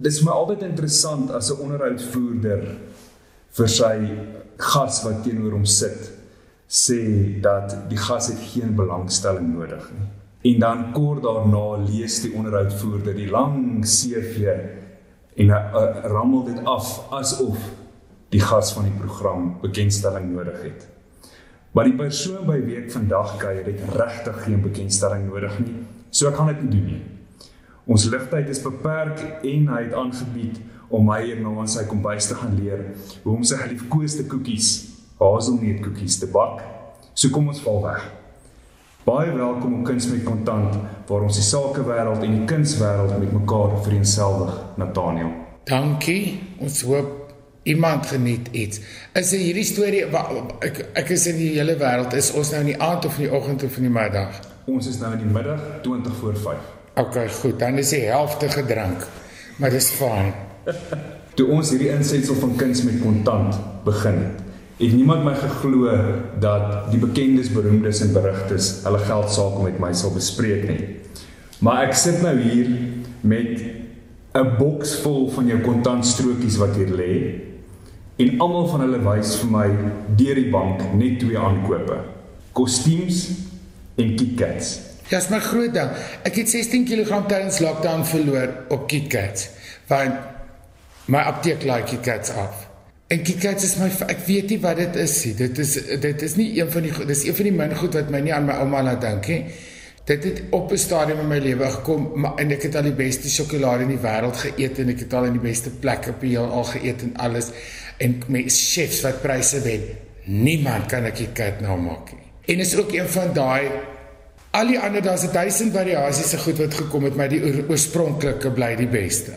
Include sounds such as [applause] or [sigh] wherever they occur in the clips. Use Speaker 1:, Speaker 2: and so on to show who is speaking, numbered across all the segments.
Speaker 1: Dis my altyd interessant as 'n onderhoudvoerder vir sy gas wat teenoor hom sit sê dat die gas het geen belangstelling nodig nie. En dan kort daarna lees die onderhoudvoerder die lang CV en hy uh, rammel dit af asof die gas van die program bekendstelling nodig het. Maar die persoon by wie ek vandag kuier het regtig geen bekendstelling nodig nie. So ek gaan dit nie doen nie. Ons ligtyd is beperk en hy het aangebied om my hier na ons sy kombuis te gaan leer hoe om sy geliefkoeste koekies, haselneutkoekies te bak. So kom ons val weg. Baie welkom op Kuns met Kontant waar ons die sakewêreld en die kunswêreld met mekaar vereensgewig, Nathaniel.
Speaker 2: Dankie. Ons hoop iemand geniet iets. Is hierdie storie ek ek is in die hele wêreld is ons nou in die aand of in die oggend of in die middag?
Speaker 1: Ons is nou in die middag 20 voor 5.
Speaker 2: OK, goed. Dan is die helfte gedrink. Maar dis fyn.
Speaker 1: Toe ons hierdie insetsel van kuns met kontant begin het, het niemand my geglo dat die bekendes, beroemdes en berugtes hulle geld sake met my sal bespreek nie. Maar ek sit nou hier met 'n boks vol van jou kontantstrokies wat hier lê en almal van hulle wys vir my deur die bank net twee aankope: kostuums en KitKats.
Speaker 2: Ja, dis my groot ding. Ek het 16 kg tydens lockdown verloor op KitKats. Want my apteek laai KitKats af. En KitKats is my ek weet nie wat dit is nie. Dit is dit is nie een van die dis een van die min goed wat my nie aan my ouma laat dink nie. Dit het op 'n stadium in my lewe gekom maar, en ek het al die beste sjokolade in die wêreld geëet en ek het al in die beste plekke op die heel al geëet en alles en my chefs wat pryse wen. Niemand kan 'n KitKat nou maak nie. En is ook een van daai Al die ander daar's 'n duisend variasies se goed wat gekom het, maar die oorspronklike bly die beste.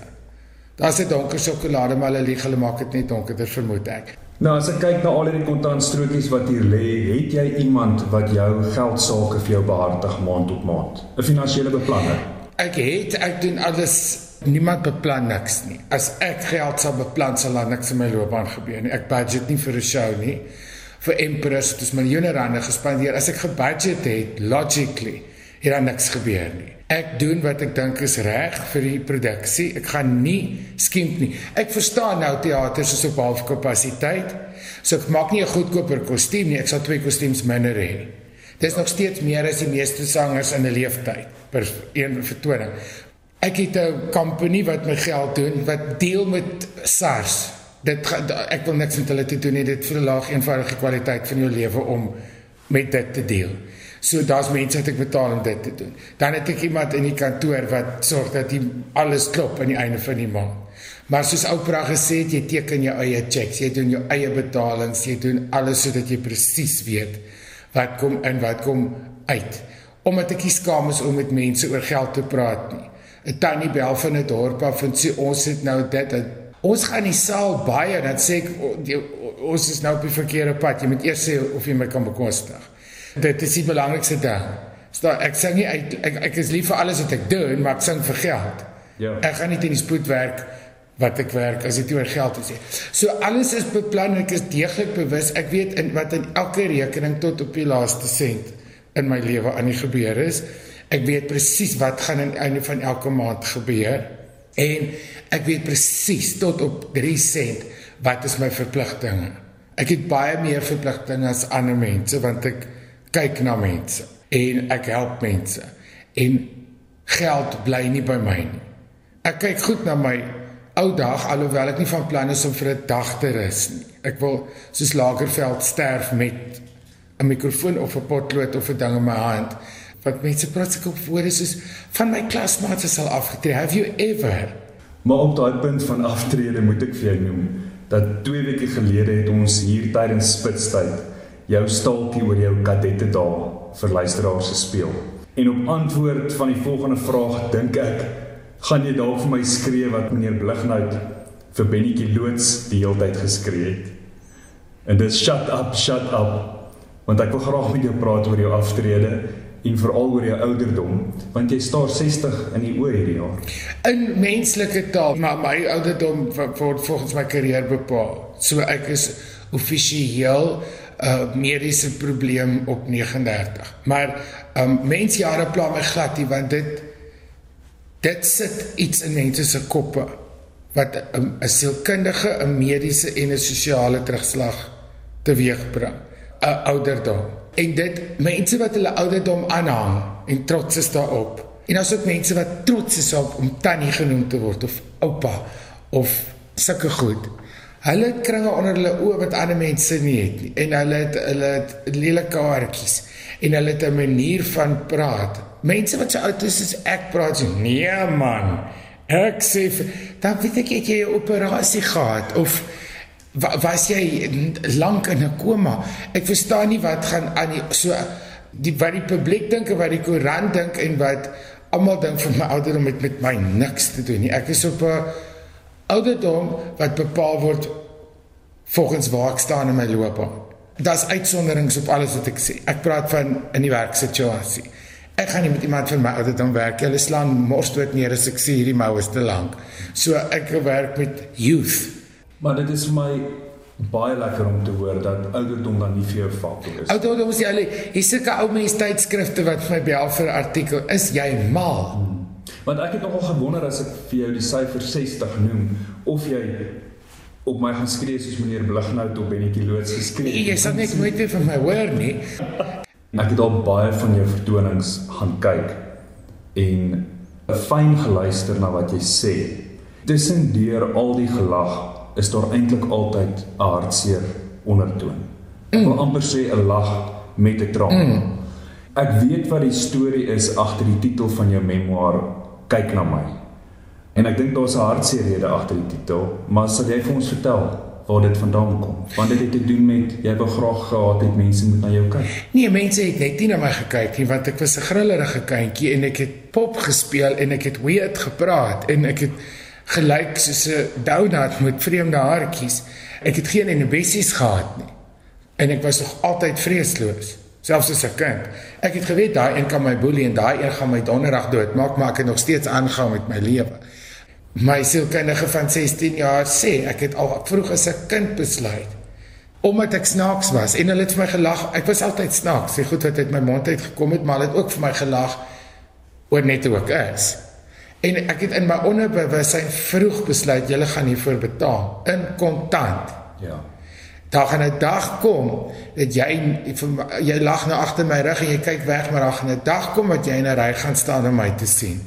Speaker 2: Daar's 'n donker sjokolade, maar hulle lieg, hulle maak dit net donkerder vermoed ek.
Speaker 1: Nou as ek kyk na al hierdie kontantstrokies wat hier lê, het jy iemand wat jou geld sake vir jou behartig maand op maand? 'n Finansiële beplanner?
Speaker 2: Ek het ek doen alles niemand beplan niks nie. As ek geld sal beplan sal niks in my loopbaan gebeur nie. Ek budget nie vir 'n show nie vir Empress dis miljoene rande gespandeer. As ek gebudget het, logically, het dan niks gebeur nie. Ek doen wat ek dink is reg vir die produksie. Ek gaan nie skimp nie. Ek verstaan nou teaters is op half kapasiteit. So ek maak nie 'n goedkoper kostuum nie. Ek sal twee kostuums minder hê. Dis nog steeds meer as die meeste sangers in 'n leeftyd per een vertoning. Ek het 'n company wat my geld doen wat deel met SARS dit ek wil niks met hulle te doen nie dit verlaag eenvoudige kwaliteit van jou lewe om met dit te deel. So daar's mense wat ek betaal om dit te doen. Dan het ek iemand in die kantoor wat sorg dat die alles klop aan die einde van die maand. Maar soos Oprah gesê het, jy teken jou eie checks, jy doen jou eie betalings, jy doen alles sodat jy presies weet wat kom in, wat kom uit. Omdat ek nie skaam is om met mense oor geld te praat nie. 'n Tannie bel van 'n dorp af en sê ons het nou dit Ons gaan die saal baie dan sê ek ons is nou op die verkeerde pad. Jy moet eers sê of jy my kan bekostig. Dit is die belangrikste ding. Sta ek sê nie ek, ek ek is lief vir alles wat ek doen, maar ek sing vir geld. Ja. Ek gaan nie teen die spoed werk wat ek werk as dit oor geld is. So alles is beplan, ek is deeglik bewus. Ek weet in wat in elke rekening tot op die laaste sent in my lewe aan die gebeur is. Ek weet presies wat gaan aan die einde van elke maand gebeur. En ek weet presies tot op 3 sent wat is my verpligtinge. Ek het baie meer verpligtinge as ander mense want ek kyk na mense en ek help mense. En geld bly nie by my nie. Ek kyk goed na my ou dag alhoewel ek nie van plan is om vir 'n dag te rus nie. Ek wil soos Lagerveld sterf met 'n mikrofoon of 'n potlood of 'n ding in my hand wat mense praat ek op woorde soos van my klasmaats sal afgetree. Have you ever?
Speaker 1: Maar op daai punt van aftrede moet ek vir jou noem dat 2 weke gelede het ons hier tydens spitstyd jou staaltjie oor jou kadette dae vir luisteraars gespeel. En op antwoord van die volgende vraag dink ek gaan jy dalk vir my skree wat meneer Blignout vir Bennetjie loods die hele tyd geskree het. En dis shut up, shut up. Want ek wil graag met jou praat oor jou aftrede en veral oor jou ouderdom want jy staar 60 in die oë hierdie jaar.
Speaker 2: In menslike taal, maar my ouderdom word volgens my karier bepaal. So ek is offisieel 'n uh, mediese probleem op 39. Maar um mensjare pla my glad nie want dit dit sit iets in mense se koppe wat 'n sielkundige, 'n mediese en 'n sosiale terugslag teweegbring, 'n ouderdom. En dit mense wat hulle ouderdom aanhang en trots is daarop. En as ook mense wat trots is op om tannie genoem te word of oupa of sulke goed. Hulle het kringe onder hulle oë wat ander mense nie het nie. En hulle het hulle het lelike haartjies en hulle het 'n manier van praat. Mense wat so oud is as ek praat so, nee man. Ek sê dan weet ek jy 'n operasie gehad of was jy lank in 'n koma? Ek verstaan nie wat gaan aan die so die wat die publiek dink en wat die koerant dink en wat almal dink van my ouderdom met met my niks te doen nie. Ek is op 'n ouderdom wat bepaal word volgens waar ek staan in my loopbaan. Daar's uitsonderings op alles wat ek sê. Ek praat van in die werksituasie. Ek gaan nie met iemand van my ouderdom werk. Hulle slaan mors dood neer as ek sê hierdie mou is te lank. So ek werk met youth.
Speaker 1: Maar dit is vir my baie lekker om te hoor dat ouderdom dan nie vir jou faktor is.
Speaker 2: Ouderdom is jy al hier sulke ou mense tydskrifte wat vir my bel vir artikel. Is jy mal? Hmm.
Speaker 1: Want ek het nogal gewonder as ek vir jou die syfer 60 noem of jy op my gaan skree soos meneer Blighnout op Bennetjie loods geskree.
Speaker 2: Nee, jy sal net nooit weer van my hoor nie.
Speaker 1: Ek het al baie van jou vertonings gaan kyk en 'n fyn geluister na wat jy sê. Tussendeur al die gelag is daar eintlik altyd 'n hartseer ondertoon. Ek wil amper sê 'n lag met 'n traan. Mm. Ek weet wat die storie is agter die titel van jou memoir Kyk na my. En ek dink daar's 'n hartseer rede agter die titel, maar sal jy vir ons vertel waar dit vandaan kom? Want dit het te doen met jy wou graag gehad het mense moet na jou kyk.
Speaker 2: Nee, mense het net nie na my gekyk nie want ek was 'n grillerige kindjie en ek het pop gespeel en ek het weird gepraat en ek het gelyk soos 'n donut met vreemde haartjies. Ek het geen enebessies gehad nie. En ek was nog altyd vreesloos, selfs as 'n kind. Ek het geweet daai een kan my boelie en daai een gaan my donderdag doodmaak, maar ek het nog steeds aangaan met my lewe. My sielkundige van 16 jaar sê ek het al vroeg as 'n kind besluit omdat ek snaaks was en hulle het vir my gelag. Ek was altyd snaaks. Sy goed wat uit my mond uit gekom het, maar hulle het ook vir my gelag oor net hoe ek is. En ek het in my onderbewussyn vroeg besluit jy gaan hiervoor betaal in kontant.
Speaker 1: Ja.
Speaker 2: Daar gaan 'n dag kom dat jy jy lag nou agter my rug en jy kyk weg maar daar gaan 'n dag kom wat jy in 'n ry gaan staan om my te sien.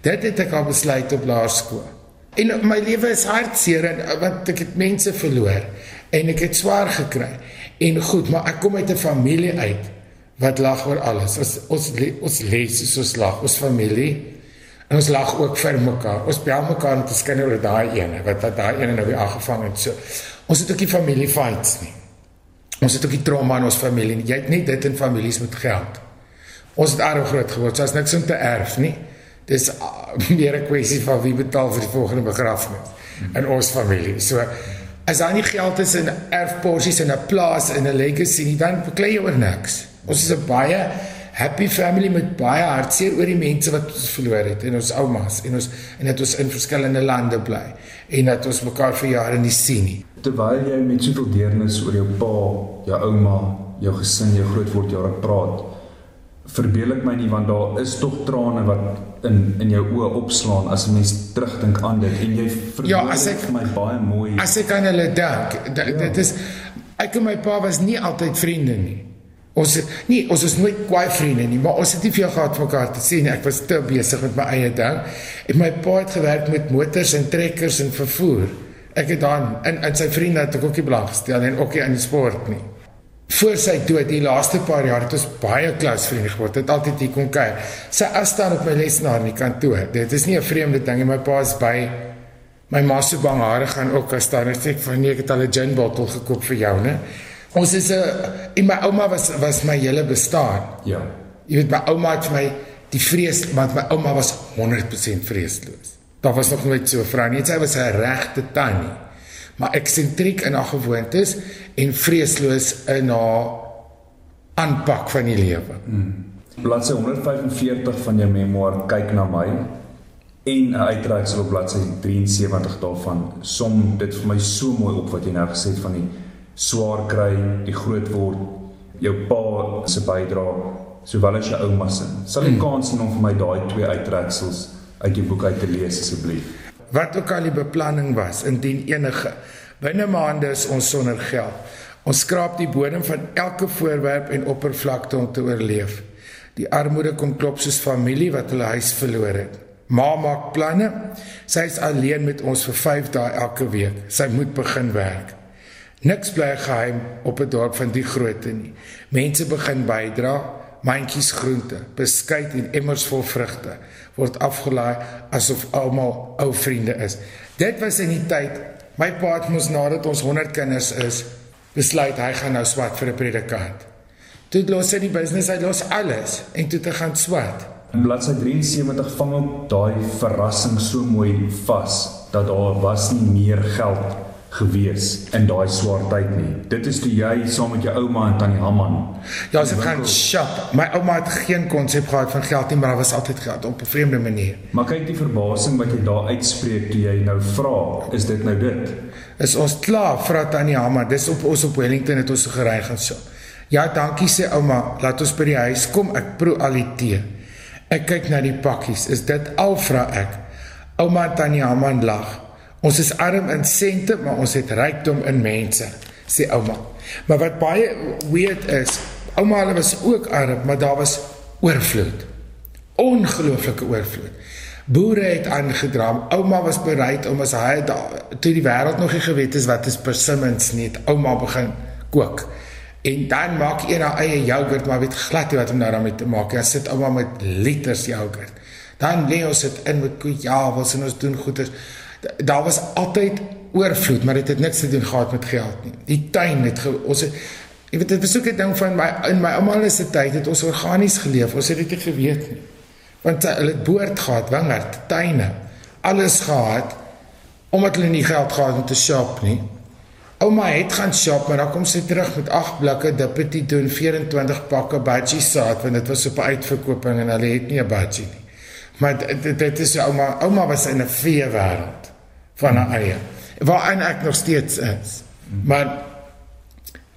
Speaker 2: Dit het ek al besluit op laerskool. En my lewe is hartseer en want ek het mense verloor en ek het swaar gekry. En goed, maar ek kom uit 'n familie uit wat lag oor alles. Ons ons ons lees soos lag, ons familie ons lag ook vir mekaar. Ons bel mekaar om te skyn oor daai ene wat wat daai ene nou weer aangevang het. So ons het ook nie familie fights nie. Ons het ook nie trauma in ons familie nie. Jy het net dit in families met geld. Ons het arm groot geword. So as niks om te erf nie. Dis uh, [laughs] meer 'n kwessie van wie betaal vir die volgende begrafnis in ons familie. So as daar nie geld is in erfporsies en 'n plaas en 'n legacy nie, dan beklei jy oor niks. Ons is 'n baie happy family met baie hartseer oor die mense wat ons verloor het en ons oumas en ons en dat ons in verskillende lande bly en dat ons mekaar vir jare nie sien nie.
Speaker 1: Terwyl jy met soveel deernis oor jou pa, jou ouma, jou gesin, jou grootword jare praat, verbeel ek my nie want daar is tog trane wat in in jou oë opslaan as 'n mens terugdink aan dit en jy
Speaker 2: Ja, as ek
Speaker 1: vir my baie mooi.
Speaker 2: As ek aan hulle dink, dit ja. is ek en my pa was nie altyd vriende nie. Ons het nie ons is nooit kwaai vriende nie, maar ons het nie veel gehad vir mekaar te nie. Ek was te besig met my eie ding. En my pa het gewerk met motors en trekkers en vervoer. Ek het dan in in sy vriende het ek ook nie belang gestel en ook nie aan die sport nie. Voor sy dood, die laaste paar jaar het ons baie klas vriende geword. Het altyd hier kom kuier. Sy as staan op my lesenaar in die kantoor. Dit is nie 'n vreemde ding nie. My pa is by my ma se bang hare gaan ook as daar net sê van nee, ek het al 'n gin bottel gekoop vir jou, né? Ons is 'n en my ouma was was my hele bestaan.
Speaker 1: Ja.
Speaker 2: Jy weet my ouma het my die vrees want my ouma was 100% vreesloos. Daar was nog nooit so 'n vrou nie. Sy was 'n regte tannie. Maar eksentriek in haar gewoontes en vreesloos in haar aanpak van die lewe.
Speaker 1: Hmm. Bladsy 145 van jou memoir kyk na my en 'n uitreiksel op bladsy 73 daarvan som dit vir my so mooi op wat jy nou gesê het van die swaar kry, die groot word, jou pa se bydrae, sowel as jou ouma se. Sal jy hmm. kans hê om vir my daai twee uittreksels uit jou boek uit te lees asseblief?
Speaker 2: wat ook al die beplanning was, indien enige. Binne maande is ons sonder geld. Ons skraap die bodem van elke voorwerp en oppervlakte om te oorleef. Die armoede kom klop soos familie wat hulle huis verloor het. Ma maak planne. Sy is alleen met ons vir 5 dae elke week. Sy moet begin werk. Niks bly geheim op 'n dorp van die grootte nie. Mense begin bydra, mandjies groente, beskuit en emmers vol vrugte word afgelaai asof almal ou vriende is. Dit was in die tyd my pa het mos nadat ons 100 kinders is, besluit hy gaan nou swat vir 'n predikant. Toe los hy die business, hy los alles en toe te gaan swat.
Speaker 1: In bladsy 73 vang ook daai verrassing so mooi vas dat daar was nie meer geld gewees in daai swaar tyd nie. Dit is toe jy saam met jou ouma en tannie Hamman.
Speaker 2: Ja, sy gaan shop. My ouma het geen konsep gehad van geld nie, maar daar was altyd geld op 'n vreemde manier.
Speaker 1: Maar kyk die verbasing wat jy daar uitspreek toe jy nou vra, is dit nou dit?
Speaker 2: Is ons klaar vir tannie Hamman? Dis op ons op Wellington het ons gery gaan shop. Ja, dankie sê ouma, laat ons by die huis kom. Ek proe al die tee. Ek kyk na die pakkies. Is dit al vra ek? Ouma Tannie Haman lag. Ons is arm in sente, maar ons het rykdom in mense, sê ouma. Maar wat baie weird is, ouma hulle was ook arm, maar daar was oorvloed. Ongelooflike oorvloed. Boere het aangedra. Ouma was bereid om as hy toe die wêreld nog nie geweet is wat is persimmons nie, ouma begin kook. En dan maak jy nou eie jogurt, maar weet glad nie wat om nou daarmee te maak nie. Jy sit ouma met liters jogurt. Dan lê ons dit in met koejawels en ons doen goeders. Daar was altyd oorvloed, maar dit het niks te doen gehad met geld nie. Die tuin het ge, ons het jy weet dit was ook 'n ding van my in my ouma se tyd het ons organies geleef. Ons het dit nie geweet nie. Want hulle het boord gehad, wingerd, tuine, alles gehad omdat hulle nie geld gehad het om te shop nie. Ouma het gaan shop, maar dan kom sy terug met 8 blikke dippity doen 24 pakke budgie saad want dit was op uitverkoping en hulle het nie 'n budgie nie. Maar dit dit is ouma, ouma was in 'n vee wêreld van haar eie. Waar en ek nog steeds is. Maar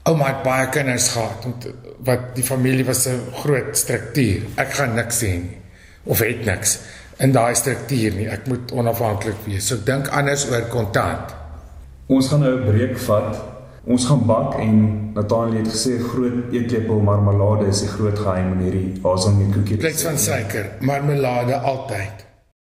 Speaker 2: ouma het baie kinders gehad want wat die familie was 'n groot struktuur. Ek gaan niks sê nie of het niks in daai struktuur nie. Ek moet onafhanklik wees. So dink anders oor kontant.
Speaker 1: Ons gaan nou 'n breek vat. Ons gaan bak en Natalie het gesê groot eetlepel marmelade is die groot geheim in hierdie haselnuutkoekie.
Speaker 2: Plek van suiker, marmelade altyd.